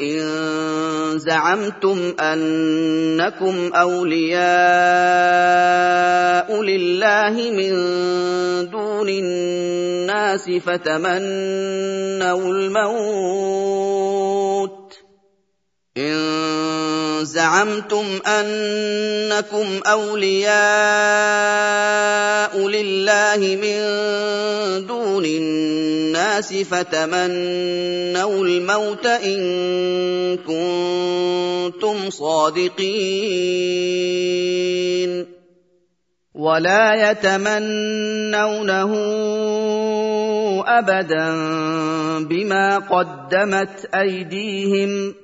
إن زعمتم أنكم أولياء لله من دون الناس فتمنوا الموت. إن زعمتم أنكم أولياء لله من دون الناس فتمنوا الموت إن كنتم صادقين ولا يتمنونه أبدا بما قدمت أيديهم ۖ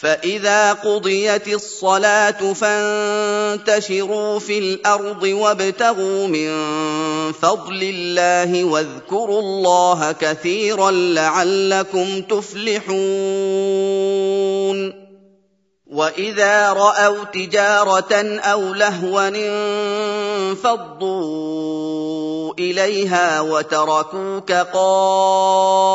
فإذا قضيت الصلاة فانتشروا في الأرض وابتغوا من فضل الله واذكروا الله كثيرا لعلكم تفلحون. وإذا رأوا تجارة أو لهوا انفضوا إليها وتركوك قائما